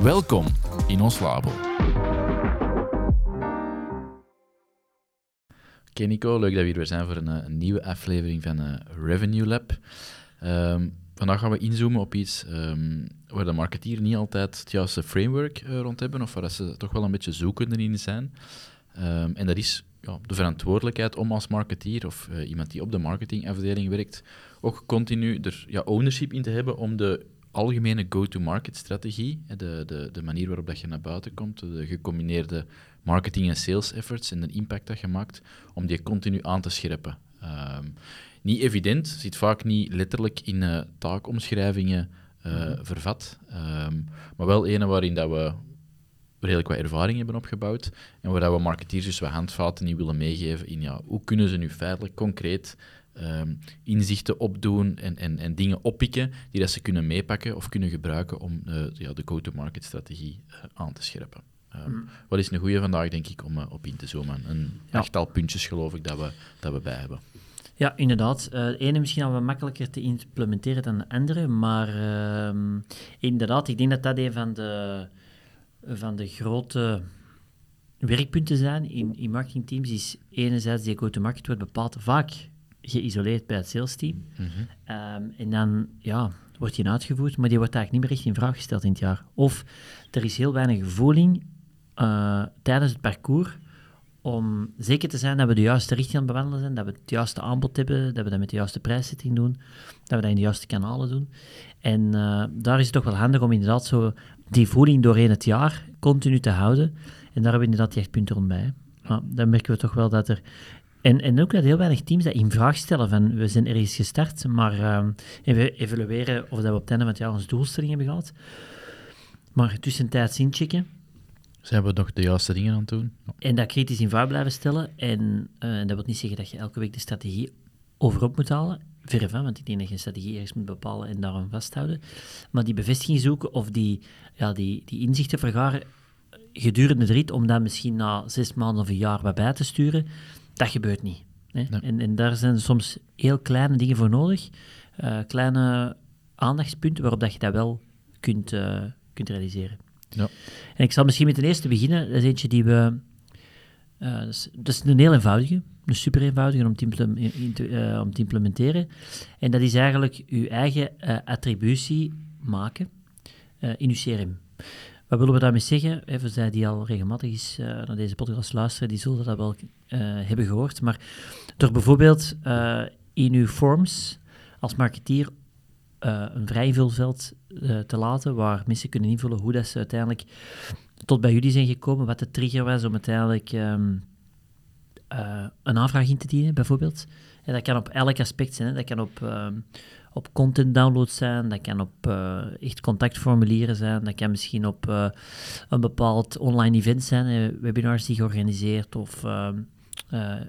Welkom in ons labo. Oké Nico, leuk dat we hier weer zijn voor een, eh, nieuwe aflevering van uh, Revenue Lab. Ehm, vandaag gaan we inzoomen op iets ehm, waar de marketeer niet altijd het juiste framework uh, rond hebben, of waar ze toch wel een beetje zoekende in zijn. Ehm, en dat is ja, de verantwoordelijkheid om als marketeer of iemand die op de marketingafdeling werkt, ook continu er ja, ownership in te hebben om de algemene go-to-market strategie, de, de, de manier waarop dat je naar buiten komt, de gecombineerde marketing- en sales efforts en de impact dat je maakt, om die continu aan te scherpen. Ehm, niet evident, zit vaak niet letterlijk in uh, taakomschrijvingen uh, vervat, um, maar wel ene waarin dat we redelijk wat ervaring hebben opgebouwd en waar dat we marketeers dus wat handvaten in willen meegeven in ja, hoe kunnen ze nu feitelijk concreet um, inzichten opdoen en, en, en dingen oppikken die dat ze kunnen meepakken of kunnen gebruiken om uh, ja, de go-to-market strategie uh, aan te scherpen. Um, mm. Wat is een goede vandaag, denk ik, om uh, op in te zoomen. Een ja. achttal puntjes, geloof ik, dat we, dat we bij hebben. Ja, inderdaad. de ene misschien al wat makkelijker te implementeren dan de andere, maar ehm, inderdaad, ik denk dat dat een van de, van de grote werkpunten zijn in, in marketingteams, is enerzijds die go-to-market wordt bepaald vaak geïsoleerd bij het sales team. Mm um, en dan ja, wordt die uitgevoerd, maar die wordt eigenlijk niet meer echt in vraag gesteld in het jaar. Of er is heel weinig voeling uh, tijdens het parcours om zeker te zijn dat we de juiste richting aan het bewandelen zijn, dat we het juiste aanbod hebben, dat we dat met de juiste prijszetting doen, dat we dat in de juiste kanalen doen. En uh, daar is het toch wel handig om inderdaad zo die voeling doorheen het jaar continu te houden. En daar hebben we inderdaad die echt punten rond bij. Maar dan merken we toch wel dat er en, en ook dat heel weinig teams dat in vraag stellen van we zijn ergens gestart, maar uh, even evalueren of dat we op het einde van het jaar onze doelstelling hebben gehad. Maar tussentijds inchecken. Zijn we nog de juiste dingen aan het doen? En dat kritisch in vraag blijven stellen. En uh, dat wil niet zeggen dat je elke week de strategie overop moet halen. Verre van, want ik denk dat je een strategie ergens moet bepalen en daarom vasthouden. Maar die bevestiging zoeken of die, ja, die, die inzichten vergaren gedurende de rit, om dat misschien na zes maanden of een jaar wat bij te sturen, dat gebeurt niet. Hè? En, en, daar zijn soms heel kleine dingen voor nodig, uh, kleine aandachtspunten waarop dat je dat wel kunt, uh, kunt realiseren. Ja. En ik zal misschien met de eerste beginnen. Dat is eentje die we... Uh, dat, is, dat, is, een heel eenvoudige, een super eenvoudige om te, om te implementeren. En dat is eigenlijk je eigen attributie maken in je CRM. Wat willen we daarmee zeggen? Even zij die al regelmatig is, uh, naar deze podcast luisteren, die zullen dat wel uh, hebben gehoord. Maar door bijvoorbeeld in uw forms als marketeer een vrij te laten, waar mensen kunnen invullen hoe dat ze uiteindelijk tot bij jullie zijn gekomen, wat de trigger was om uiteindelijk um, een aanvraag in te dienen, bijvoorbeeld. En dat kan op elk aspect zijn. Hè. Dat kan op um, op content downloads zijn, dat kan op uh, echt contactformulieren zijn, dat kan misschien op uh, een bepaald online event zijn, uh, webinars die georganiseerd of ehm,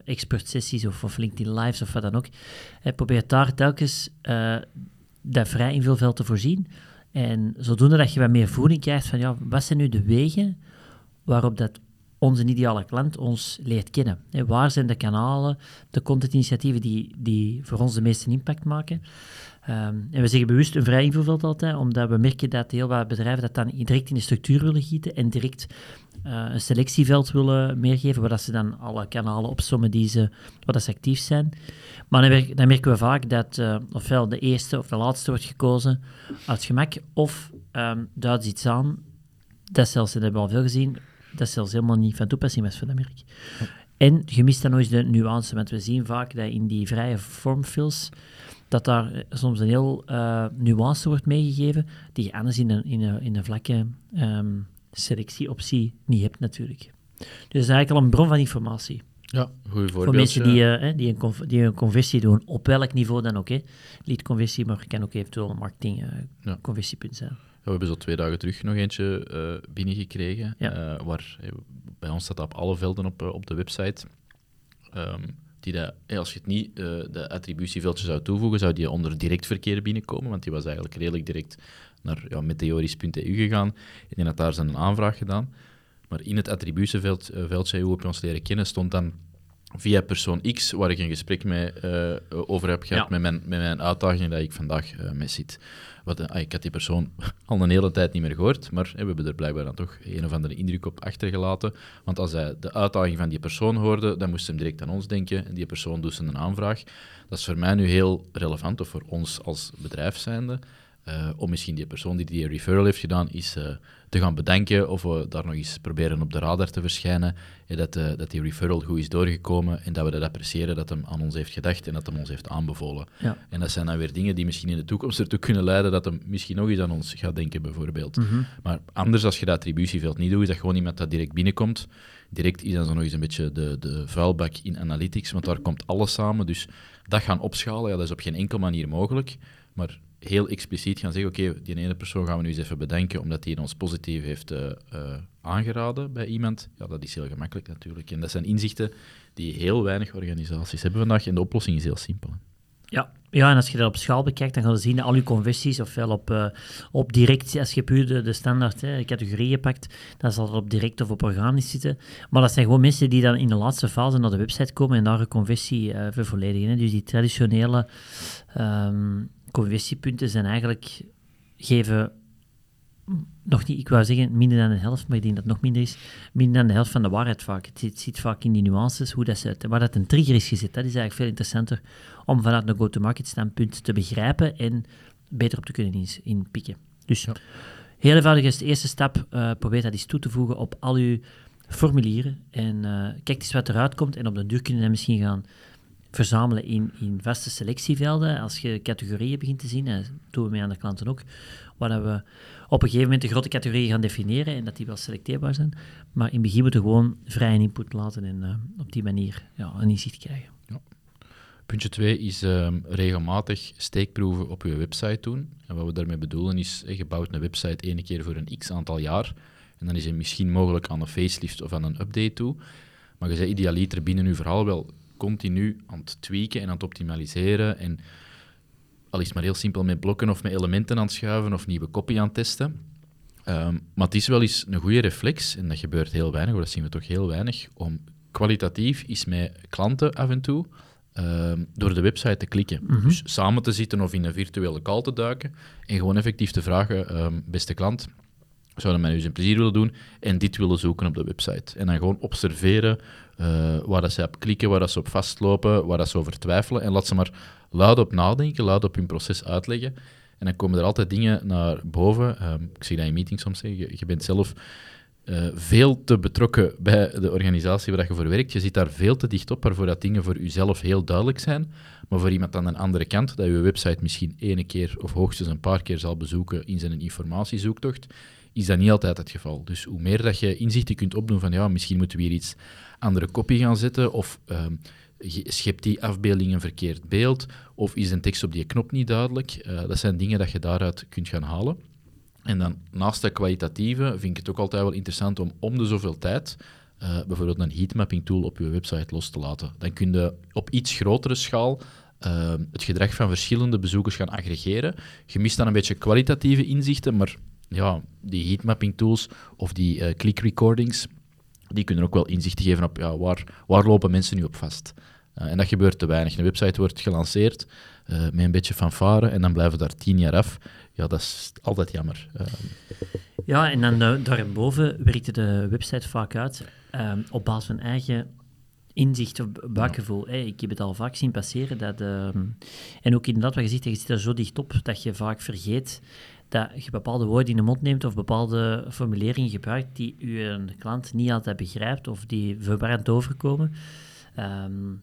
expert sessies of, of, LinkedIn Lives of wat dan ook. probeer daar telkens dat vrij invulveld te voorzien. En zodoende dat je wat meer voeding krijgt van ja, wat zijn nu de wegen waarop dat onze ideale klant ons leert kennen. waar zijn de kanalen, de contentinitiatieven die, die voor ons de meeste impact maken? Um, en we zeggen bewust een vrij invulveld altijd, omdat we merken dat heel wat bedrijven dat dan direct in de structuur willen gieten en direct uh, een selectieveld willen meegeven, waar dat ze dan alle kanalen opsommen die ze, waar dat ze actief zijn. Maar dan, dan merken we vaak dat uh, ofwel de eerste of de laatste wordt gekozen uit gemak, of um, duidt iets aan, dat zelfs, dat hebben we al veel gezien, dat zelfs helemaal niet van toepassing was voor dat merk. En je mist dan nog eens de nuance, want we zien vaak dat in die vrije formfills dat daar soms een heel uh, nuance wordt meegegeven, die je anders in een, in een, in een vlakke um, selectieoptie niet hebt natuurlijk. Dus dat is eigenlijk al een bron van informatie. Ja, goede voorbeeld. Voor mensen die, uh, die, een die een conversie doen, op welk niveau dan ook. Lead conversie, maar kan ook eventueel een marketing uh, ja. zijn. we hebben zo twee dagen terug nog eentje uh, binnengekregen. Ja. eh, waar, eh, bij ons staat dat op alle velden op, eh, op de website. Ehm, die dat, eh, als je het niet eh, de attributieveldje zou toevoegen, zou die onder direct verkeer binnenkomen, want die was eigenlijk redelijk direct naar ja, meteoris.eu gegaan. Ik denk dat daar zijn een aanvraag gedaan. Maar in het attributieveldje, veldje, hoe heb je ons leren kennen, stond dan via persoon X, waar ik een gesprek mee, eh, over heb gehad Ja. met, mijn, met mijn uitdaging dat ik vandaag eh mee zit. Wat, eh, ik had die persoon al een hele tijd niet meer gehoord, maar we hebben er blijkbaar dan toch een of andere indruk op achtergelaten. Want als hij de uitdaging van die persoon hoorde, dan moest hij direct aan ons denken. En die persoon doet zijn een aanvraag. Dat is voor mij nu heel relevant, of voor ons als bedrijf zijnde, eh, om misschien die persoon die die referral heeft gedaan, eens eh, te gaan bedanken of we daar nog eens proberen op de radar te verschijnen. En dat, eh, dat die referral goed is doorgekomen en dat we dat appreciëren dat hem aan ons heeft gedacht en dat hem ons heeft aanbevolen. Ja. En dat zijn dan weer dingen die misschien in de toekomst ertoe kunnen leiden dat hem misschien nog eens aan ons gaat denken, bijvoorbeeld. Maar anders, als je dat attributieveld niet doet, is dat gewoon iemand dat direct binnenkomt. Direct is dan zo nog eens een beetje de, de vuilbak in analytics, want daar komt alles samen. Dus dat gaan opschalen, ja, dat is op geen enkele manier mogelijk. Maar heel expliciet gaan zeggen, oké, die ene persoon gaan we nu eens even bedanken, omdat hij ons positief heeft eh, eh, aangeraden bij iemand. Ja, dat is heel gemakkelijk natuurlijk. En dat zijn inzichten die heel weinig organisaties hebben vandaag. En de oplossing is heel simpel. Ja. ja, en als je dat op schaal bekijkt, dan gaan we zien dat al je conversies, ofwel op, eh, op direct, als je puur de, de standaard hè, categorieën pakt, dan zal het op direct of op organisch zitten. Maar dat zijn gewoon mensen die dan in de laatste fase naar de website komen en daar een conversie eh, vervolledigen. Hè. Dus die traditionele ehm, conversiepunten zijn eigenlijk, geven nog niet, ik wou zeggen minder dan de helft, maar ik denk dat het nog minder is, minder dan de helft van de waarheid vaak. Het zit, zit vaak in die nuances, hoe dat ze, waar dat een trigger is gezet. Dat is eigenlijk veel interessanter om vanuit een go-to-market standpunt te begrijpen en beter op te kunnen inpikken. Dus heel eenvoudig is de eerste stap, eh, probeer dat eens toe te voegen op al uw formulieren en eh, kijk eens wat eruit komt en op de duur kunnen we misschien gaan verzamelen in, in vaste selectievelden. Als je categorieën begint te zien, en dat doen we mee aan de klanten ook, waar we op een gegeven moment de grote categorieën gaan definiëren en dat die wel selecteerbaar zijn. Maar in begin moeten we gewoon vrij input laten en eh, op die manier ja, een inzicht krijgen. Puntje 2 is ehm, regelmatig steekproeven op je website doen. En wat we daarmee bedoelen is, eh, je bouwt een website één keer voor een x aantal jaar. En dan is het misschien mogelijk aan een facelift of aan een update toe. Maar je bent idealiter binnen je verhaal wel continu aan het tweaken en aan het optimaliseren. En al is het maar heel simpel met blokken of met elementen aan het schuiven of nieuwe copy aan het testen. Ehm, maar het is wel eens een goede reflex, en dat gebeurt heel weinig, of dat zien we toch heel weinig, om kwalitatief eens met klanten af en toe ehm, door de website te klikken. Dus samen te zitten of in een virtuele call te duiken en gewoon effectief te vragen, ehm, beste klant, zouden mij nu eens een plezier willen doen en dit willen zoeken op de website. En dan gewoon observeren eh, waar dat ze op klikken, waar dat ze op vastlopen, waar dat ze over twijfelen. En laat ze maar luid op nadenken, luid op hun proces uitleggen. En dan komen er altijd dingen naar boven. Ehm, ik zie dat in meetings soms zeggen, je, bent zelf eh, veel te betrokken bij de organisatie waar dat je voor werkt. Je zit daar veel te dicht op, waarvoor dat dingen voor jezelf heel duidelijk zijn. Maar voor iemand aan de andere kant, dat je website misschien ene keer of hoogstens een paar keer zal bezoeken in zijn informatiezoektocht, is dat niet altijd het geval. Dus hoe meer dat je inzichten kunt opdoen van ja, misschien moeten we hier iets andere kopie gaan zetten, of ehm, schept die afbeelding een verkeerd beeld, of is een tekst op die knop niet duidelijk. Eh, dat zijn dingen dat je daaruit kunt gaan halen. En dan naast dat kwalitatieve vind ik het ook altijd wel interessant om om de zoveel tijd eh, bijvoorbeeld een heatmapping tool op je website los te laten. Dan kun je op iets grotere schaal eh, het gedrag van verschillende bezoekers gaan aggregeren. Je mist dan een beetje kwalitatieve inzichten, maar ja, die heatmapping tools of die eh, click recordings, die kunnen ook wel inzichten geven op ja, waar, waar lopen mensen nu op vast. Eh, en dat gebeurt te weinig. Een website wordt gelanceerd eh, met een beetje fanfare en dan blijven daar tien jaar af. Ja, dat is altijd jammer. Eh, Ja, en dan eh, daarboven werkte de website vaak uit ehm, op basis van eigen inzicht of buikgevoel. Hey, ik heb het al vaak zien passeren. Dat, ehm, en ook inderdaad, wat je ziet, je zit er zo dicht op dat je vaak vergeet dat je bepaalde woorden in de mond neemt of bepaalde formuleringen gebruikt die je klant niet altijd begrijpt of die verwarrend overkomen. Ehm,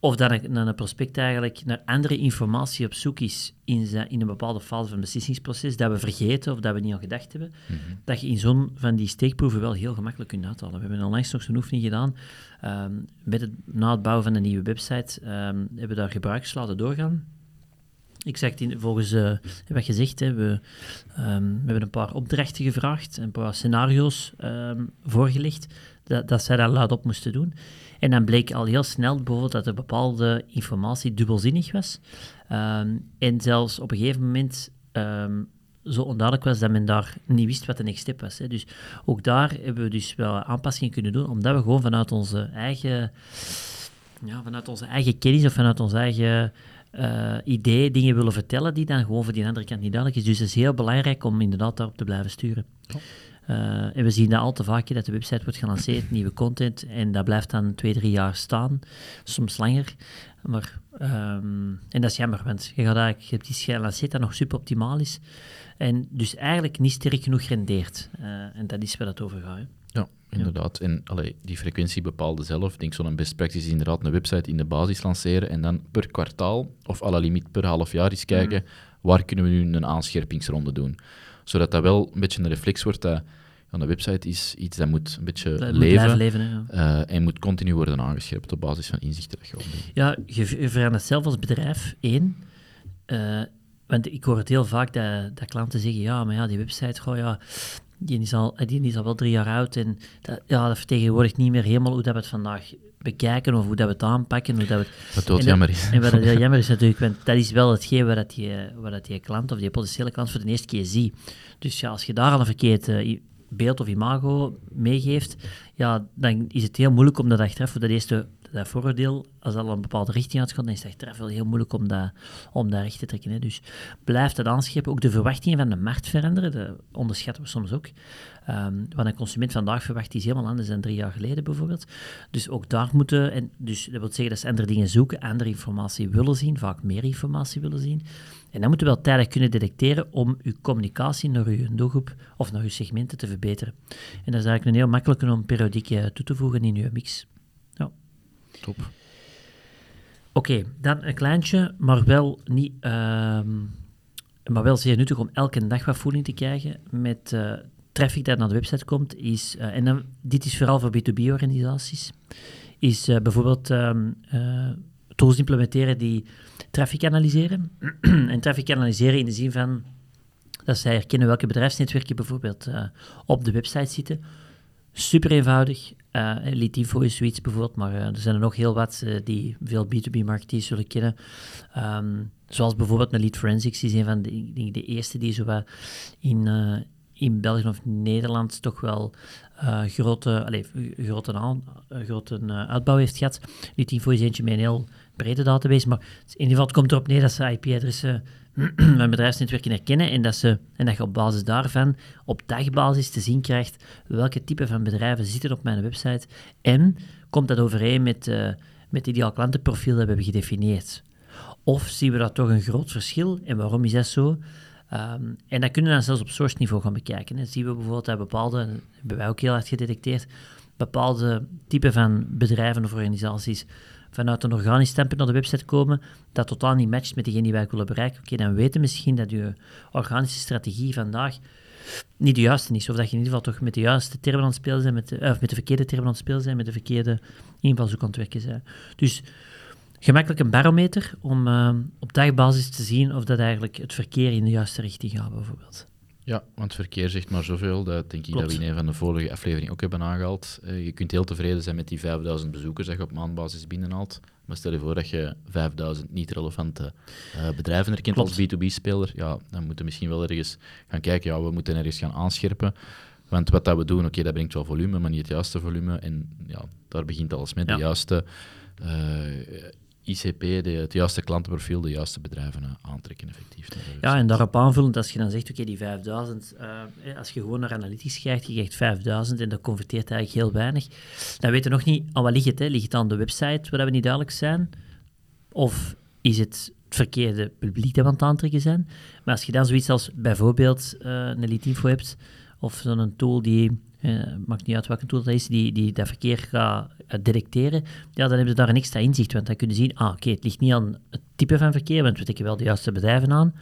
of dat een, een prospect eigenlijk naar andere informatie op zoek is in, zijn, in een bepaalde fase van het beslissingsproces, dat we vergeten of dat we niet aan gedacht hebben, dat je in zo'n van die steekproeven wel heel gemakkelijk kunt uithalen. We hebben onlangs nog zo'n oefening gedaan. ehm, met het, na het bouwen van een nieuwe website ehm, hebben we daar gebruikers laten doorgaan. Exact, in, volgens uh, wat gezegd, hè, we, um, we hebben een paar opdrachten gevraagd, een paar scenario's um, voorgelegd, dat, dat zij dat luid op moesten doen. En dan bleek al heel snel bijvoorbeeld dat er bepaalde informatie dubbelzinnig was. Um, en zelfs op een gegeven moment zo onduidelijk was dat men daar niet wist wat de next step was. Hè. Dus ook daar hebben we dus wel aanpassingen kunnen doen, omdat we gewoon vanuit onze eigen, ja, vanuit onze eigen kennis of vanuit onze eigen uh, idee dingen willen vertellen die dan gewoon voor die andere kant niet duidelijk is. Dus het is heel belangrijk om inderdaad daarop te blijven sturen. Uh, en we zien dat al te vaak, dat de website wordt gelanceerd, nieuwe content, en dat blijft dan twee, drie jaar staan, soms langer. Maar, um, en dat is jammer, want je, gaat eigenlijk, je hebt iets gelanceerd dat nog super optimaal is, en dus eigenlijk niet sterk genoeg rendeert. Uh, en dat is waar het over gaat. Hè. Inderdaad. En allee, die frequentie bepaalde zelf. Ik denk zo'n best practice is inderdaad een website in de basis lanceren en dan per kwartaal of à la limiet per half jaar eens kijken mm. waar kunnen we nu een aanscherpingsronde doen. Zodat dat wel een beetje een reflex wordt dat ja, de website is iets dat moet een beetje dat leven, leven hè, ja. uh, en moet continu worden aangescherpt op basis van inzichten dat je opdoet. Ja, je, je verandert zelf als bedrijf, één. Uh, want ik hoor het heel vaak dat, dat klanten zeggen, ja, maar ja, die website, goh, ja, die is al, die is al wel drie jaar oud en dat, ja, dat vertegenwoordigt niet meer helemaal hoe dat we het vandaag bekijken of hoe dat we het aanpakken. Hoe dat we het... Wat jammer is. En wat heel jammer is natuurlijk, want dat is wel hetgeen waar dat die, waar dat die klant of die potentiële klant voor de eerste keer ziet. Dus ja, als je daar al een verkeerd uh, beeld of imago meegeeft, ja, dan is het heel moeilijk om dat achteraf voor de eerste dat vooroordeel, als dat al een bepaalde richting uitgaat, dan is het echt wel heel moeilijk om dat, om dat recht te trekken. Dus blijft het aanscheppen. Ook de verwachtingen van de markt veranderen, dat onderschatten we soms ook. Um, wat een consument vandaag verwacht is helemaal anders dan drie jaar geleden bijvoorbeeld. Dus ook daar moeten, en dus dat wil zeggen dat ze andere dingen zoeken, andere informatie willen zien, vaak meer informatie willen zien. En dan moeten we wel tijdig kunnen detecteren om uw communicatie naar uw doelgroep of naar uw segmenten te verbeteren. En dat is eigenlijk een heel makkelijke om periodiek toe te voegen in uw mix. Top. Oké, dan een kleintje, maar wel niet... Ehm, maar wel zeer nuttig om elke dag wat voeding te krijgen met uh, traffic dat naar de website komt. Is, uh, en dan, dit is vooral voor B2B-organisaties. Is uh, bijvoorbeeld um, tools implementeren die traffic analyseren. en traffic analyseren in de zin van dat zij herkennen welke bedrijfsnetwerken bijvoorbeeld op de website zitten Super eenvoudig. Uh, Info is zoiets bijvoorbeeld, maar uh, er zijn er nog heel wat uh, die veel B2B-marketeers zullen kennen. Um, zoals bijvoorbeeld een Lead Forensics, die is een van de, de eerste die zo in, in België of Nederland toch wel grote, allez, grote, grote uitbouw heeft gehad. Info is eentje met een heel brede database, maar in ieder geval komt erop neer dat ze IP-adressen mijn bedrijfsnetwerken herkennen en dat, ze, en dat je op basis daarvan op dagbasis te zien krijgt welke type van bedrijven zitten op mijn website en komt dat overeen met, uh, met het ideaal klantenprofiel dat we hebben gedefinieerd. Of zien we dat toch een groot verschil en waarom is dat zo? Um, en dat kunnen we dan zelfs op source niveau gaan bekijken. Dan zien we bijvoorbeeld dat bepaalde, dat hebben wij ook heel hard gedetecteerd, bepaalde typen van bedrijven of organisaties vanuit een organisch standpunt naar de website komen, dat totaal niet matcht met degene die wij willen bereiken. Oké, dan weten we misschien dat je organische strategie vandaag niet de juiste is. Of dat je in ieder geval toch met de juiste termen aan het spelen bent, met de, of met de verkeerde termen aan het spelen zijn, met de verkeerde invalshoek aan het werken zijn. Dus gemakkelijk een barometer om uh, op dagbasis te zien of dat eigenlijk het verkeer in de juiste richting gaat, bijvoorbeeld. Ja, want verkeer zegt maar zoveel. Dat denk ik dat we in een van de vorige afleveringen ook hebben aangehaald. Uh, je kunt heel tevreden zijn met die 5000 bezoekers dat je op maandbasis binnenhaalt. Maar stel je voor dat je 5000 niet relevante uh, bedrijven herkent Klopt. als B2B-speler. Ja, dan moeten we misschien wel ergens gaan kijken. Ja, we moeten ergens gaan aanscherpen. Want wat dat we doen, oké, dat brengt wel volume, maar niet het juiste volume. En ja, daar begint alles met. De juiste uh, ICP, de, het juiste klantenprofiel, de juiste bedrijven uh, aantrekken effectief. Ja, en daarop aanvullend, als je dan zegt, oké, die 5000, uh, eh, als je gewoon naar analytics kijkt, je krijgt 5000 en dat converteert eigenlijk heel weinig, dan weten we nog niet aan wat ligt het. Hè? Ligt het aan de website, waar we niet duidelijk zijn? Of is het het verkeerde publiek dat we aan het aantrekken zijn? Maar als je dan zoiets als bijvoorbeeld uh, een info hebt, of zo'n tool die uh, maakt niet uit welke tool dat is, die, die dat verkeer gaat uh, ja, dan hebben ze daar een extra inzicht. Want dan kunnen zien, ah, oké, het ligt niet aan het type van verkeer, want we trekken wel de juiste bedrijven aan,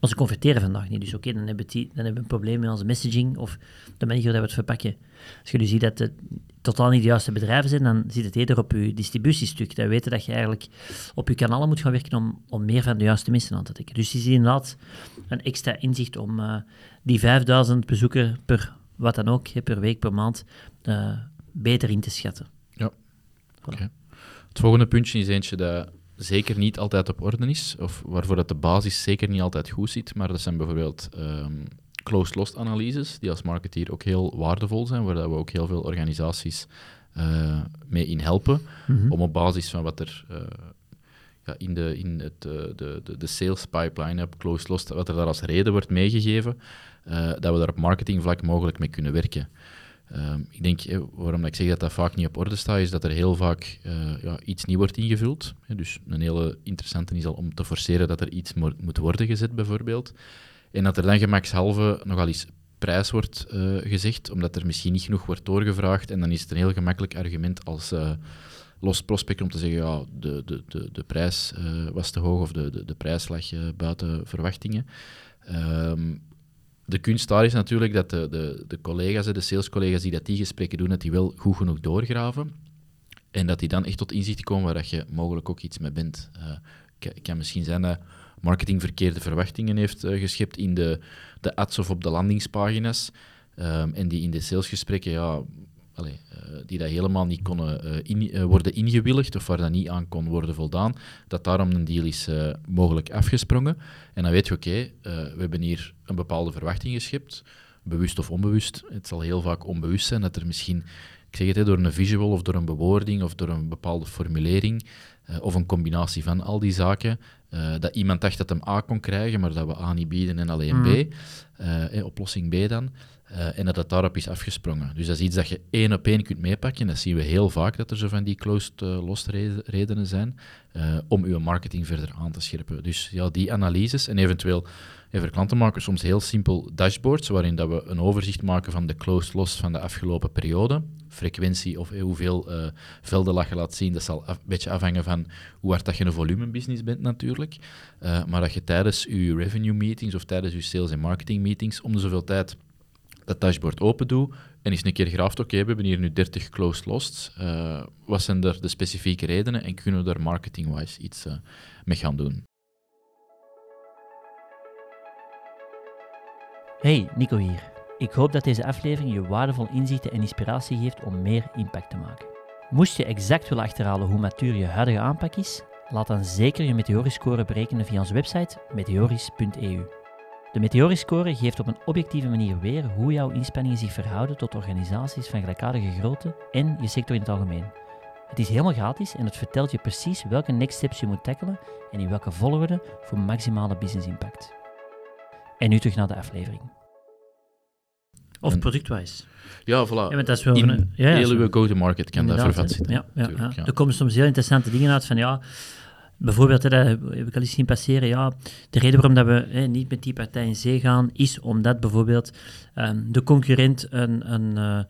maar ze converteren vandaag niet. Dus oké, dan, hebben die- dan hebben we een probleem met onze messaging of de manier waarop we het verpakken. Als je nu ziet dat het totaal niet de juiste bedrijven zijn, dan zit het eerder op je distributiestuk. Dan weten dat je eigenlijk op je kanalen moet gaan werken om, om meer van de juiste mensen aan te trekken. Dus je ziet inderdaad een extra inzicht om eh, die 5000 bezoekers per wat dan ook, per week, per maand, eh, beter in te schatten. Het volgende puntje is eentje dat zeker niet altijd op orde is, of waarvoor dat de basis zeker niet altijd goed zit, maar dat zijn bijvoorbeeld ehm closed-lost analyses, die als marketeer ook heel waardevol zijn, waar dat we ook heel veel organisaties eh, mee in helpen, om op basis van wat er eh, ja, in, de, in het, eh, de, de, de sales pipeline op closed-lost, wat er daar als reden wordt meegegeven, eh, dat we daar op marketingvlak mogelijk mee kunnen werken. Ehm, ik denk, eh, waarom ik zeg dat dat vaak niet op orde staat, is dat er heel vaak ja, iets niet wordt ingevuld. Dus een hele interessante is al om te forceren dat er iets mo- moet worden gezet, bijvoorbeeld. En dat er dan gemakshalve nogal eens prijs wordt gezegd, omdat er misschien niet genoeg wordt doorgevraagd. En dan is het een heel gemakkelijk argument als los prospect om te zeggen, ja, de, de, de, de prijs eh, was te hoog of de, de, de prijs lag eh, buiten verwachtingen. Ehm, de kunst daar is natuurlijk dat de, de, de collega's, de salescollega's die dat die gesprekken doen, dat die wel goed genoeg doorgraven. En dat die dan echt tot inzicht komen waar dat je mogelijk ook iets mee bent. Eh, het kan- kan misschien zijn dat marketing verkeerde verwachtingen heeft eh, geschept in de, de ads of op de landingspagina's. Ehm, en die in de salesgesprekken, ja, allee, eh, die dat helemaal niet konden eh, in- eh, worden ingewilligd of waar dat niet aan kon worden voldaan, dat daarom een deal is mogelijk afgesprongen. En dan weet je, oké, we hebben hier een bepaalde verwachting geschept, bewust of onbewust. Het zal heel vaak onbewust zijn dat er misschien, ik zeg het, hè, door een visual of door een bewoording of door een bepaalde formulering of een combinatie van al die zaken, dat iemand dacht dat hem A kon krijgen, maar dat we A niet bieden en alleen B, eh, oplossing B dan. Eh, en dat het daarop is afgesprongen. Dus dat is iets dat je één op één kunt meepakken. Dat zien we heel vaak, dat er zo van die closed eh, lost reden- redenen zijn, eh, om uw marketing verder aan te scherpen. Dus ja, die analyses en eventueel, voor klanten maken soms heel simpel dashboards, waarin dat we een overzicht maken van de closed loss van de afgelopen periode. Frequentie of hoeveel velden dat je laat zien, dat zal een beetje afhangen van hoe hard dat je een volumebusiness bent natuurlijk. Maar dat je tijdens je revenue meetings of tijdens je sales en marketing meetings om de zoveel tijd dat dashboard open doe en eens een keer graaft, oké, we hebben hier nu 30 closed losts. Eh, wat zijn er de specifieke redenen en kunnen we daar marketing-wise iets eh, mee gaan doen? Hey, Nico hier. Ik hoop dat deze aflevering je waardevol inzichten en inspiratie geeft om meer impact te maken. Moest je exact willen achterhalen hoe matuur je huidige aanpak is, laat dan zeker je Meteoris-score berekenen via onze website meteoris.eu. De Meteoris-score geeft op een objectieve manier weer hoe jouw inspanningen zich verhouden tot organisaties van gelijkaardige grootte en je sector in het algemeen. Het is helemaal gratis en het vertelt je precies welke next steps je moet tackelen en in welke volgorde voor maximale business impact. En nu terug naar de aflevering. Of productwise. Ja, voilà. Ja, dat is wel In een- ja, ja, uw go-to-market kan dat Inderdaad, vervat zitten. Ja, ja. Er komen soms heel interessante dingen uit van ja, bijvoorbeeld, dat heb ik al eens zien passeren, ja, de reden waarom dat we hè, niet met die partij in zee gaan, is omdat bijvoorbeeld ehm, de concurrent een, een, eh,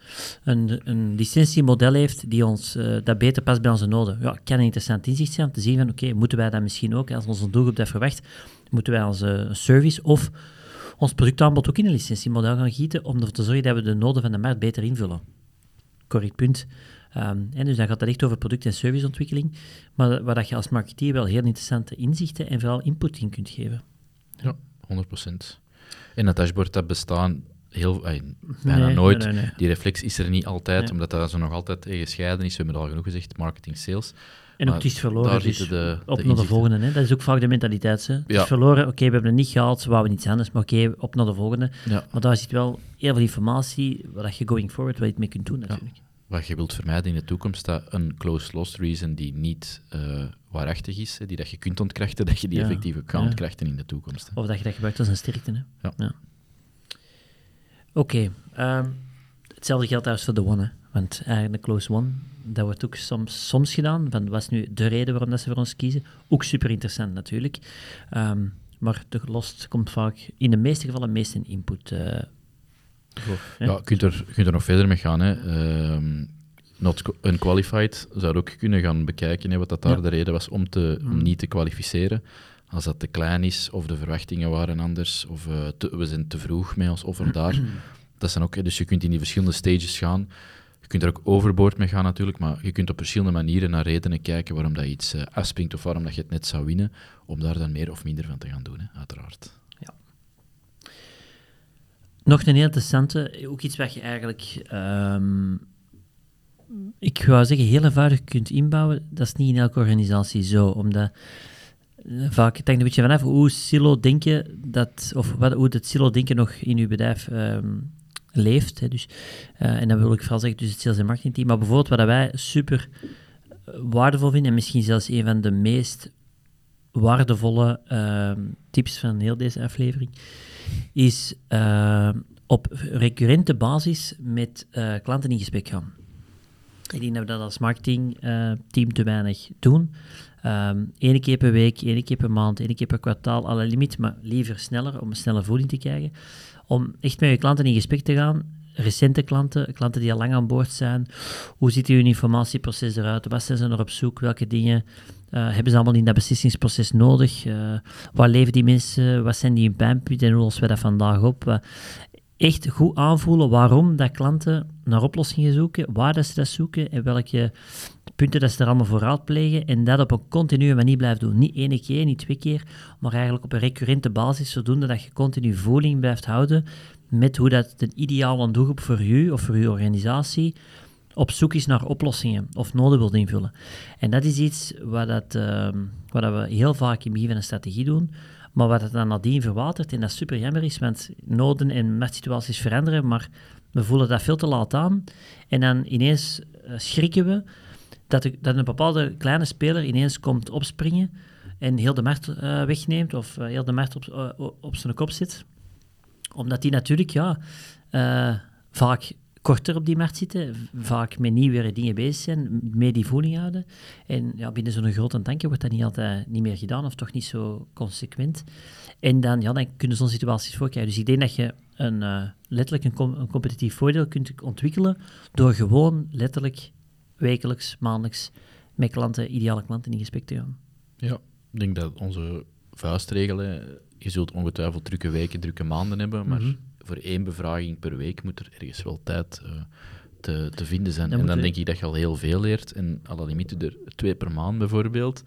een, een licentiemodel heeft die ons, eh, dat beter past bij onze noden. Ja, kan een interessant inzicht zijn om te zien van oké, moeten wij dat misschien ook, als onze doelgroep dat verwacht, moeten wij onze service of ons productaanbod ook in een licentiemodel gaan gieten om ervoor te zorgen dat we de noden van de markt beter invullen. Correct punt. Ehm, en dus dan gaat het echt over product- en serviceontwikkeling, maar waar dat je als marketeer wel heel interessante inzichten en vooral input in kunt geven. Ja, 100%. En dat dashboard dat bestaan heel, ay, bijna Nee, nooit. nee, nee, nee. Die reflex is er niet altijd, omdat dat zo nog altijd gescheiden is. We hebben al genoeg gezegd, marketing, sales. En ook het is verloren, daar dus de- op naar de volgende. Hè. Dat is ook vaak de mentaliteit. Hè. Het Ja. is verloren, oké, we hebben het niet gehaald, we wouden iets anders, maar oké, op naar de volgende. Ja. Maar daar zit wel heel veel informatie waar dat je going forward wat je mee kunt doen natuurlijk. Wat je wilt vermijden in de toekomst, dat een closed loss reason die niet eh, waarachtig is, die dat je kunt ontkrachten, dat je die Ja, effectief ook kan ja. ontkrachten in de toekomst. hè. Of dat je dat gebruikt als een sterkte. Hè. Ja. Oké, ehm, hetzelfde geldt trouwens voor de one. Hè. Want eigenlijk de close one, dat wordt ook soms, soms gedaan. Van, wat is nu de reden waarom dat ze voor ons kiezen? Ook super interessant natuurlijk. Ehm, maar de lost komt vaak in de meeste gevallen meest in input eh, Ja, je kunt er, kunt er nog verder mee gaan. Hè. Ehm, not qu- unqualified zou ook kunnen gaan bekijken hè, wat dat daar Ja. de reden was om, te, om Mm. niet te kwalificeren. als dat te klein is, of de verwachtingen waren anders, of uh, te, we zijn te vroeg met ons offer daar. dat zijn ook, dus je kunt in die verschillende stages gaan. Je kunt er ook overboord mee gaan natuurlijk, maar je kunt op verschillende manieren naar redenen kijken waarom dat iets uh, afspringt of waarom dat je het net zou winnen, om daar dan meer of minder van te gaan doen, hè, uiteraard. Nog een heel interessante, ook iets wat je eigenlijk, um, ik wou zeggen, heel eenvoudig kunt inbouwen. Dat is niet in elke organisatie zo, omdat eh, vaak het hangt een beetje vanaf hoe silo denken dat, of wat, hoe het silo denken nog in uw bedrijf um, leeft. Hè, dus, uh, en dan wil ik vooral zeggen, dus het sales en marketing team. Maar bijvoorbeeld wat wij super eh, waardevol vinden, en misschien zelfs een van de meest waardevolle uh, tips van heel deze aflevering, is uh, op recurrente basis met klanten in gesprek gaan. Ik denk dat we dat als marketingteam te weinig doen. Eén keer per week, één keer per maand, één keer per kwartaal, alle limiet, maar liever sneller, om een snelle voeding te krijgen. Om echt met je klanten in gesprek te gaan, recente klanten, klanten die al lang aan boord zijn. Hoe ziet uw informatieproces eruit? Wat zijn ze er op zoek? Welke dingen uh, hebben ze allemaal in dat beslissingsproces nodig? Uh, waar leven die mensen? Wat zijn die in pijnpunten en hoe lossen we dat vandaag op? Uh, echt goed aanvoelen waarom dat klanten naar oplossingen zoeken, waar dat ze dat zoeken en welke punten dat ze er allemaal voor raadplegen en dat op een continue manier blijft doen. Niet één keer, niet twee keer, maar eigenlijk op een recurrente basis, zodoende dat je continu voeling blijft houden met hoe dat de ideale doelgroep voor u of voor uw organisatie op zoek is naar oplossingen of noden wilt invullen. En dat is iets wat, dat, uh, wat dat we heel vaak in het begin van een strategie doen, maar wat het dan nadien verwatert, en dat super jammer is, want noden en marktsituaties veranderen, maar we voelen dat veel te laat aan. En dan ineens uh, schrikken we dat, dat, een bepaalde kleine speler ineens komt opspringen en heel de markt uh, wegneemt of uh, heel de markt op, op zijn kop zit. Omdat die natuurlijk ja, vaak korter op die markt zitten, vaak met nieuwere dingen bezig zijn, mee die voeling houden. En ja, binnen zo'n grote tanken wordt dat niet altijd niet meer gedaan, of toch niet zo consequent. En dan, ja, dan kunnen zo'n situaties voorkrijgen. Dus ik denk dat je een, uh, letterlijk een, een, competitief voordeel kunt ontwikkelen door gewoon letterlijk wekelijks, maandelijks met klanten, ideale klanten in gesprek te gaan. Ja, ik denk dat onze vuistregelen, je zult ongetwijfeld drukke weken, drukke maanden hebben, maar mhm voor één bevraging per week moet er ergens wel tijd uh, te, te vinden zijn. en dan denk ik dat je al heel veel leert. En alle limieten er twee per maand bijvoorbeeld.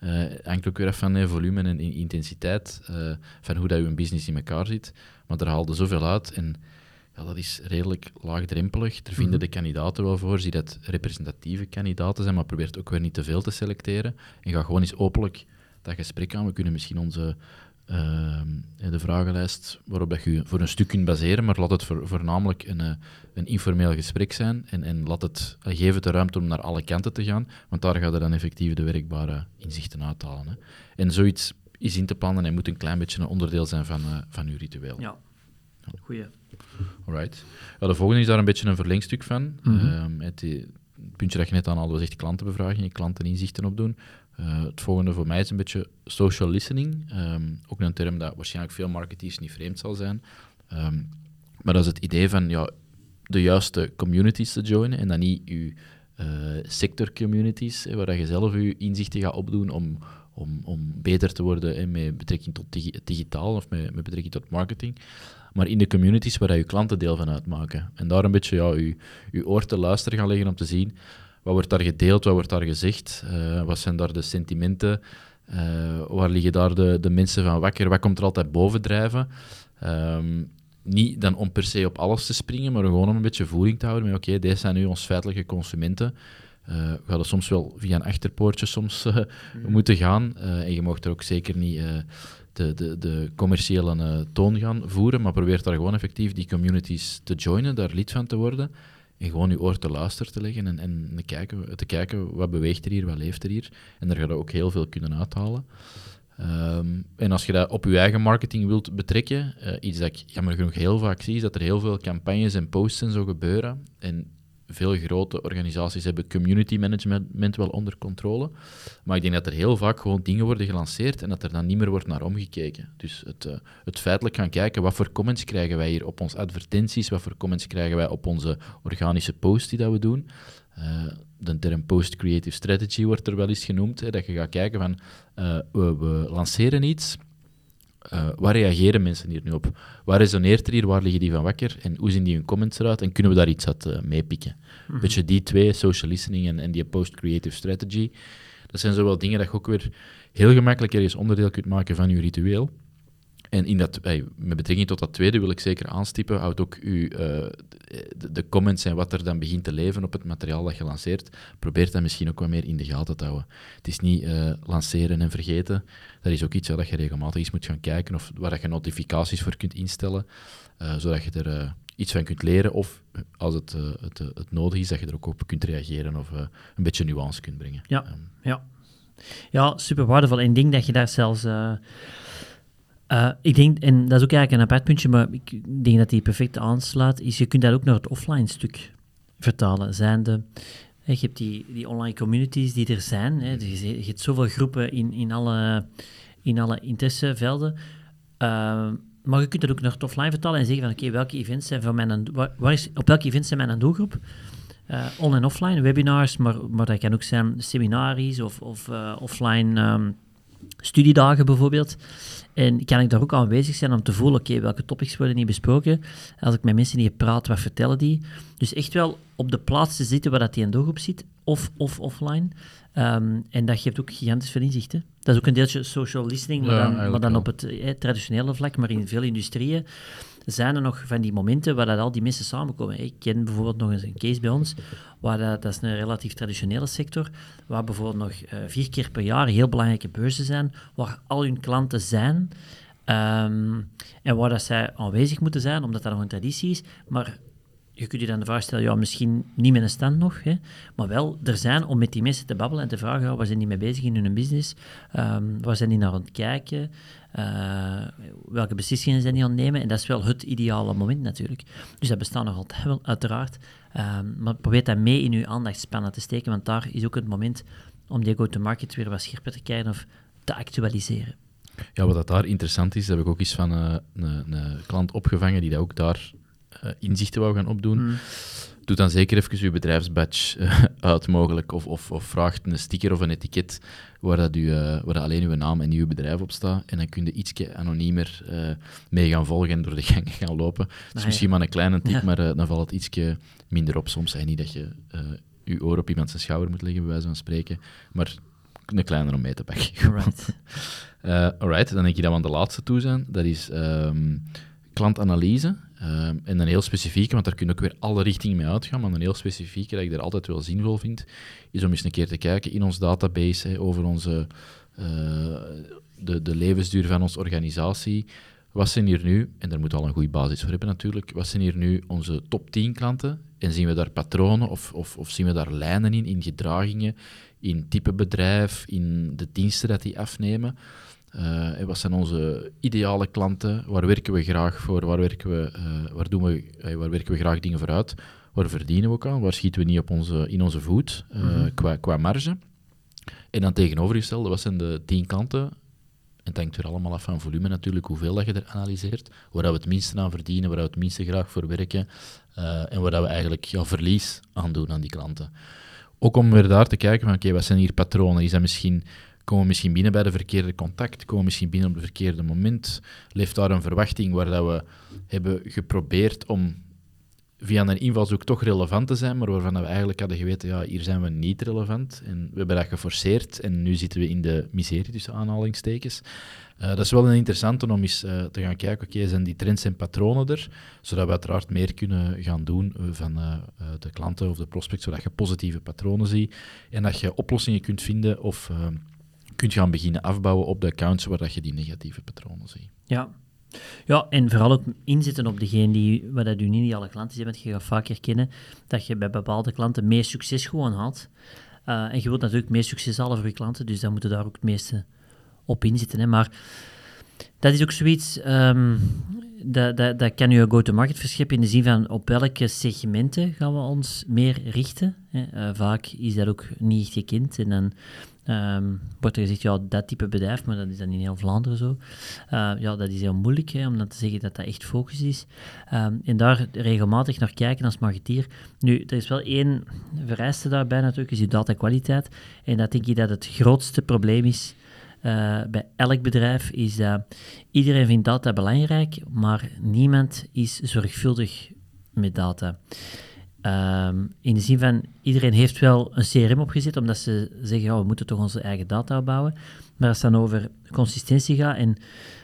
Uh, hangt ook weer af van volume en intensiteit, uh, van hoe dat je een business in elkaar zit. Maar er haalde zoveel uit en ja, dat is redelijk laagdrempelig. Er vinden mhm. de kandidaten wel voor, zie dat representatieve kandidaten zijn, maar probeert ook weer niet te veel te selecteren. En ga gewoon eens openlijk dat gesprek aan. We kunnen misschien onze de vragenlijst waarop dat je voor een stuk kunt baseren, maar laat het voornamelijk een, uh, een informeel gesprek zijn en, en laat het, uh, geef het de ruimte om naar alle kanten te gaan, want daar gaat er dan effectief de werkbare inzichten uithalen. Hè. En zoiets is in te plannen en moet een klein beetje een onderdeel zijn van, uh, van uw ritueel. Ja, goeie. Alright. Ja, de volgende is daar een beetje een verlengstuk van. Mm -hmm. het, het, puntje dat je net aan al was echt klantenbevraging, klanteninzichten opdoen. Uh, het volgende voor mij is een beetje social listening. Um, ook een term dat waarschijnlijk veel marketeers niet vreemd zal zijn. Um, maar dat is het idee van ja, de juiste communities te joinen en dan niet je uh, sector communities, waar dat je zelf je inzichten gaat opdoen om, om, om beter te worden hè, met betrekking tot digi digitaal of met, met betrekking tot marketing. Maar in de communities waar je klanten deel van uitmaken. En daar een beetje ja, je, je oor te luisteren gaan leggen om te zien wat wordt daar gedeeld, wat wordt daar gezegd, uh, wat zijn daar de sentimenten, uh, waar liggen daar de, de mensen van wakker, wat komt er altijd bovendrijven. Um, niet dan om per se op alles te springen, maar gewoon om een beetje voering te houden met oké, deze zijn nu ons feitelijke consumenten. Uh, we gaan soms wel via een achterpoortje soms, uh, moeten gaan. Uh, en je mag er ook zeker niet de, de, de commerciële toon gaan voeren, maar probeer daar gewoon effectief die communities te joinen, daar lid van te worden. En gewoon je oor te luisteren te leggen en, en te, kijken, te kijken wat beweegt er hier, wat leeft er hier. En daar ga je ook heel veel kunnen uithalen. Um, en als je dat op je eigen marketing wilt betrekken, uh, iets dat ik jammer genoeg heel vaak zie, is dat er heel veel campagnes en posts en zo gebeuren. En veel grote organisaties hebben community management wel onder controle. Maar ik denk dat er heel vaak gewoon dingen worden gelanceerd en dat er dan niet meer wordt naar omgekeken. Dus het, uh, het feitelijk gaan kijken, wat voor comments krijgen wij hier op onze advertenties, wat voor comments krijgen wij op onze organische posts die dat we doen. Uh, de term post-creative strategy wordt er wel eens genoemd. Dat je gaat kijken van, we, we, lanceren iets, uh, waar reageren mensen hier nu op? Waar resoneert er hier? Waar liggen die van wakker? En hoe zien die hun comments eruit? En kunnen we daar iets uit uh, meepikken? Een beetje die twee, social listening en, en die post-creative strategy. Dat zijn zowel dingen dat je ook weer heel gemakkelijk ergens onderdeel kunt maken van je ritueel. En in dat, met betrekking tot dat tweede wil ik zeker aanstippen, houd ook uw, uh, de, de, comments en wat er dan begint te leven op het materiaal dat je lanceert, probeer dat misschien ook wat meer in de gaten te houden. Het is niet uh, lanceren en vergeten, dat is ook iets waar je regelmatig eens moet gaan kijken of waar je notificaties voor kunt instellen, uh, zodat je er iets van kunt leren of als het, het, het, nodig is, dat je er ook op kunt reageren of een beetje nuance kunt brengen. Ja, um, ja. ja super waardevol. En ik denk dat je daar zelfs uh, ik denk, en dat is ook eigenlijk een apart puntje, maar ik denk dat die perfect aanslaat, is je kunt dat ook naar het offline stuk vertalen. Zijnde, je hebt die, die online communities die er zijn, hè, dus je, hebt zoveel groepen in, in, alle, in alle interessevelden, uh, maar je kunt dat ook naar het offline vertalen en zeggen van oké, welke events zijn voor mijn, waar, is, op welke events zijn mijn doelgroep? Uh, on- en offline, webinars, maar, maar dat kan ook zijn seminaries of, of uh, offline um, studiedagen bijvoorbeeld. En kan ik daar ook aanwezig zijn om te voelen, oké, welke topics worden niet besproken? Als ik met mensen hier praat, wat vertellen die? Dus echt wel op de plaats te zitten waar dat die een doelgroep zit, of, of offline. Um, en dat geeft ook gigantisch veel inzicht. Hè? Dat is ook een deeltje social listening, maar, ja, dan, maar dan op het eh, traditionele vlak, maar in veel industrieën zijn er nog van die momenten waar dat al die mensen samenkomen. Ik ken bijvoorbeeld nog eens een case bij ons, waar dat, dat is een relatief traditionele sector, waar bijvoorbeeld nog uh, vier keer per jaar heel belangrijke beurzen zijn, waar al hun klanten zijn, um, en waar dat zij aanwezig moeten zijn, omdat dat nog een traditie is, maar je kunt je dan de vraag stellen, ja, misschien niet met een stand nog, hè, maar wel er zijn om met die mensen te babbelen en te vragen, waar zijn die mee bezig in hun business? Um, waar zijn die naar aan het kijken? Uh, welke beslissingen zijn die aan het nemen? En dat is wel het ideale moment natuurlijk. Dus dat bestaat nog altijd wel, uiteraard. Um, maar probeer dat mee in je aandachtspannen te steken, want daar is ook het moment om die go-to-market weer wat scherper te krijgen of te actualiseren. Ja, wat dat daar interessant is, heb ik ook eens van uh, een, een, klant opgevangen die dat ook daar uh, inzichten wou gaan opdoen. Mm. Doe dan zeker even uw bedrijfsbadge uh, uit mogelijk of, of, of, vraagt een sticker of een etiket waar, dat u, uh, waar alleen uw naam en uw bedrijf op staat. En dan kun je ietsje anoniemer mee gaan volgen en door de gang gaan lopen. Dat is ah, misschien ja. maar een kleine tip, ja. maar dan valt het ietsje minder op soms. En niet dat je je oor op iemand zijn schouder moet leggen, bij wijze van spreken, maar een kleiner om mee te pakken. Alright. alright, dan denk je dat we aan de laatste toe zijn. Dat is um, klantanalyse. Uh, en een heel specifieke, want daar kun je ook weer alle richtingen mee uitgaan, maar een heel specifieke dat ik daar altijd wel zinvol vind, is om eens een keer te kijken in ons database over onze, uh, de, de levensduur van onze organisatie. Wat zijn hier nu, en daar moeten we al een goede basis voor hebben natuurlijk, wat zijn hier nu onze top 10 klanten? En zien we daar patronen of, of, of zien we daar lijnen in, in gedragingen, in type bedrijf, in de diensten dat die afnemen? Uh, wat zijn onze ideale klanten? Waar werken we graag voor? Waar werken we, uh, waar doen we, uh, waar werken we graag dingen voor uit? Waar verdienen we ook aan? Waar schieten we niet op onze, in onze voet mm -hmm. qua, qua marge? En dan tegenovergestelde, wat zijn de tien klanten? En het hangt weer allemaal af van volume natuurlijk, hoeveel dat je er analyseert. Waar we het minste aan verdienen, waar we het minste graag voor werken. en waar we eigenlijk ja, verlies aan doen aan die klanten. Ook om weer daar te kijken van, oké, okay, wat zijn hier patronen? Is dat misschien Komen we misschien binnen bij de verkeerde contact? Komen we misschien binnen op het verkeerde moment? Leeft daar een verwachting waar dat we hebben geprobeerd om via een invalshoek toch relevant te zijn, maar waarvan we eigenlijk hadden geweten, ja, hier zijn we niet relevant. En we hebben dat geforceerd en nu zitten we in de miserie tussen aanhalingstekens. Uh, dat is wel een interessante om eens uh, te gaan kijken, oké, zijn die trends en patronen er, zodat we uiteraard meer kunnen gaan doen uh, van de klanten of de prospects, zodat je positieve patronen ziet en dat je oplossingen kunt vinden of kunt gaan beginnen afbouwen op de accounts waar dat je die negatieve patronen ziet. Ja. Ja, en vooral ook inzetten op degene die, wat dat u niet alle klanten zijn, je gaat vaak herkennen dat je bij bepaalde klanten meer succes gewoon had. Uh, en je wilt natuurlijk meer succes halen voor je klanten, dus dan moeten daar ook het meeste op inzetten. Hè. Maar dat is ook zoiets, um, dat, dat, dat kan je go-to-market in de zin van op welke segmenten gaan we ons meer richten. Eh, vaak is dat ook niet gekend en dan ehm, wordt er gezegd, ja, dat type bedrijf, maar dat is dan in heel Vlaanderen zo. Eh, ja, dat is heel moeilijk hè, om dan te zeggen dat dat echt focus is. Ehm, en daar regelmatig naar kijken als marketeer. Nu, er is wel één vereiste daarbij natuurlijk, is je datakwaliteit. En dat denk ik dat het grootste probleem is uh, bij elk bedrijf is dat iedereen vindt data belangrijk, maar niemand is zorgvuldig met data. Um, in de zin van, iedereen heeft wel een CRM opgezet, omdat ze zeggen, ja, we moeten toch onze eigen data opbouwen. Maar als het dan over consistentie gaat en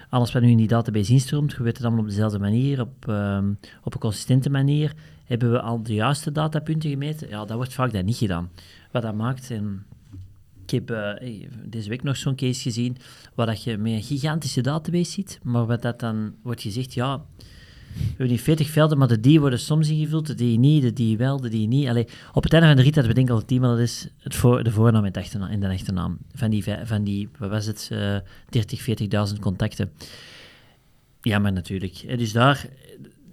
alles wat nu in die database instroomt, weten het allemaal op dezelfde manier, op, um, op een consistente manier, hebben we al de juiste datapunten gemeten? Ja, dat wordt vaak dan niet gedaan. Wat dat maakt, en ik heb uh, deze week nog zo'n case gezien waar dat je met een gigantische database ziet, maar wat dat dan wordt gezegd, ja, we hebben die 40 velden, maar de die worden soms ingevuld, de die niet, de die wel, de die niet. Allee, op het einde van de rit dat we denken al het is het voor, de voornaam en de achternaam. En de achternaam. Van die, van die, wat was het, uh, 30, 40.000 contacten. Ja, maar natuurlijk. Dus daar,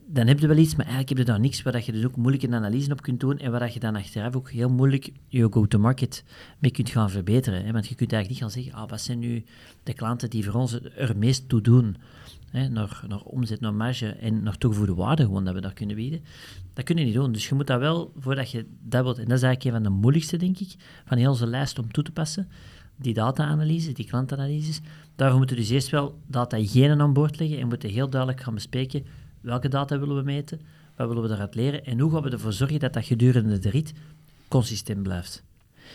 dan heb je wel iets, maar eigenlijk heb je daar niks waar je dus ook moeilijk een analyse op kunt doen en waar je dan achteraf ook heel moeilijk je go-to-market mee kunt gaan verbeteren. Hè? Want je kunt eigenlijk niet gaan zeggen, ah, wat zijn nu de klanten die voor ons er meest toe doen, hè? Naar, naar omzet, naar marge en naar toegevoegde waarde gewoon dat we daar kunnen bieden. Dat kun je niet doen. Dus je moet dat wel, voordat je dat en dat is eigenlijk een van de moeilijkste, denk ik, van heel onze lijst om toe te passen, die data-analyse, die klantanalyses, daarvoor moeten we dus eerst wel data-hygiëne aan boord leggen en moeten heel duidelijk gaan bespreken welke data willen we meten, wat willen we eruit leren en hoe gaan we ervoor zorgen dat dat gedurende de rit consistent blijft.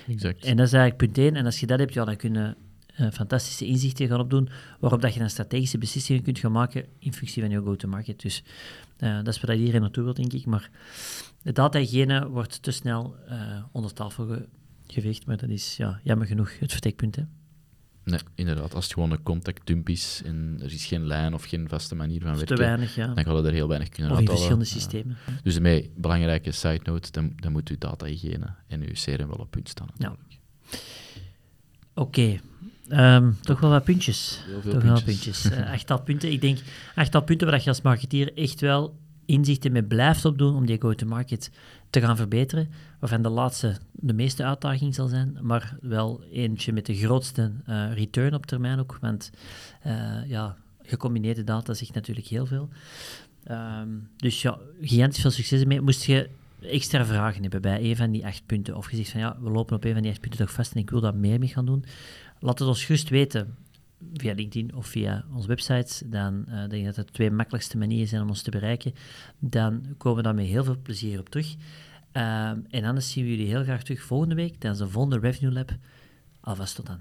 Exact. En dat is eigenlijk punt 1. En als je dat hebt, ja, dan kun je uh, fantastische inzichten gaan opdoen, waarop dat je dan strategische beslissingen kunt gaan maken in functie van je go-to-market. Dus uh, dat is waar iedereen naartoe wil, denk ik. Maar de data wordt te snel uh, onder tafel ge geveegd, maar dat is ja, jammer genoeg het vertekpunt. Hè. Nee, inderdaad. Als het gewoon een contactdump is en er is geen lijn of geen vaste manier van werken, weinig, ja. dan gaan we er heel weinig kunnen Of uithalen. in verschillende systemen. Dus mee, belangrijke side note, dan, dan moet uw data-hygiëne en uw CRM wel op punt staan. Ja. Oké. Okay. Um, toch wel wat puntjes. Heel veel toch puntjes. wel puntjes. uh, achttal punten. Ik denk achttal punten waar je als marketeer echt wel inzichten mee blijft opdoen om die go-to-market te gaan verbeteren, waarvan de laatste de meeste uitdaging zal zijn, maar wel eentje met de grootste uh, return op termijn ook, want uh, ja, gecombineerde data zegt natuurlijk heel veel. Um, dus ja, gigantisch veel succes ermee. Moest je extra vragen hebben bij een van die acht punten, of je zegt van ja, we lopen op een van die acht punten toch vast en ik wil daar meer mee gaan doen, laat het ons gerust weten via LinkedIn of via onze website, dan uh, denk ik dat het de twee makkelijkste manieren zijn om ons te bereiken. Dan komen we daar met heel veel plezier op terug. Uh, en anders zien we jullie heel graag terug volgende week tijdens de volgende Revenue Lab. Alvast tot dan.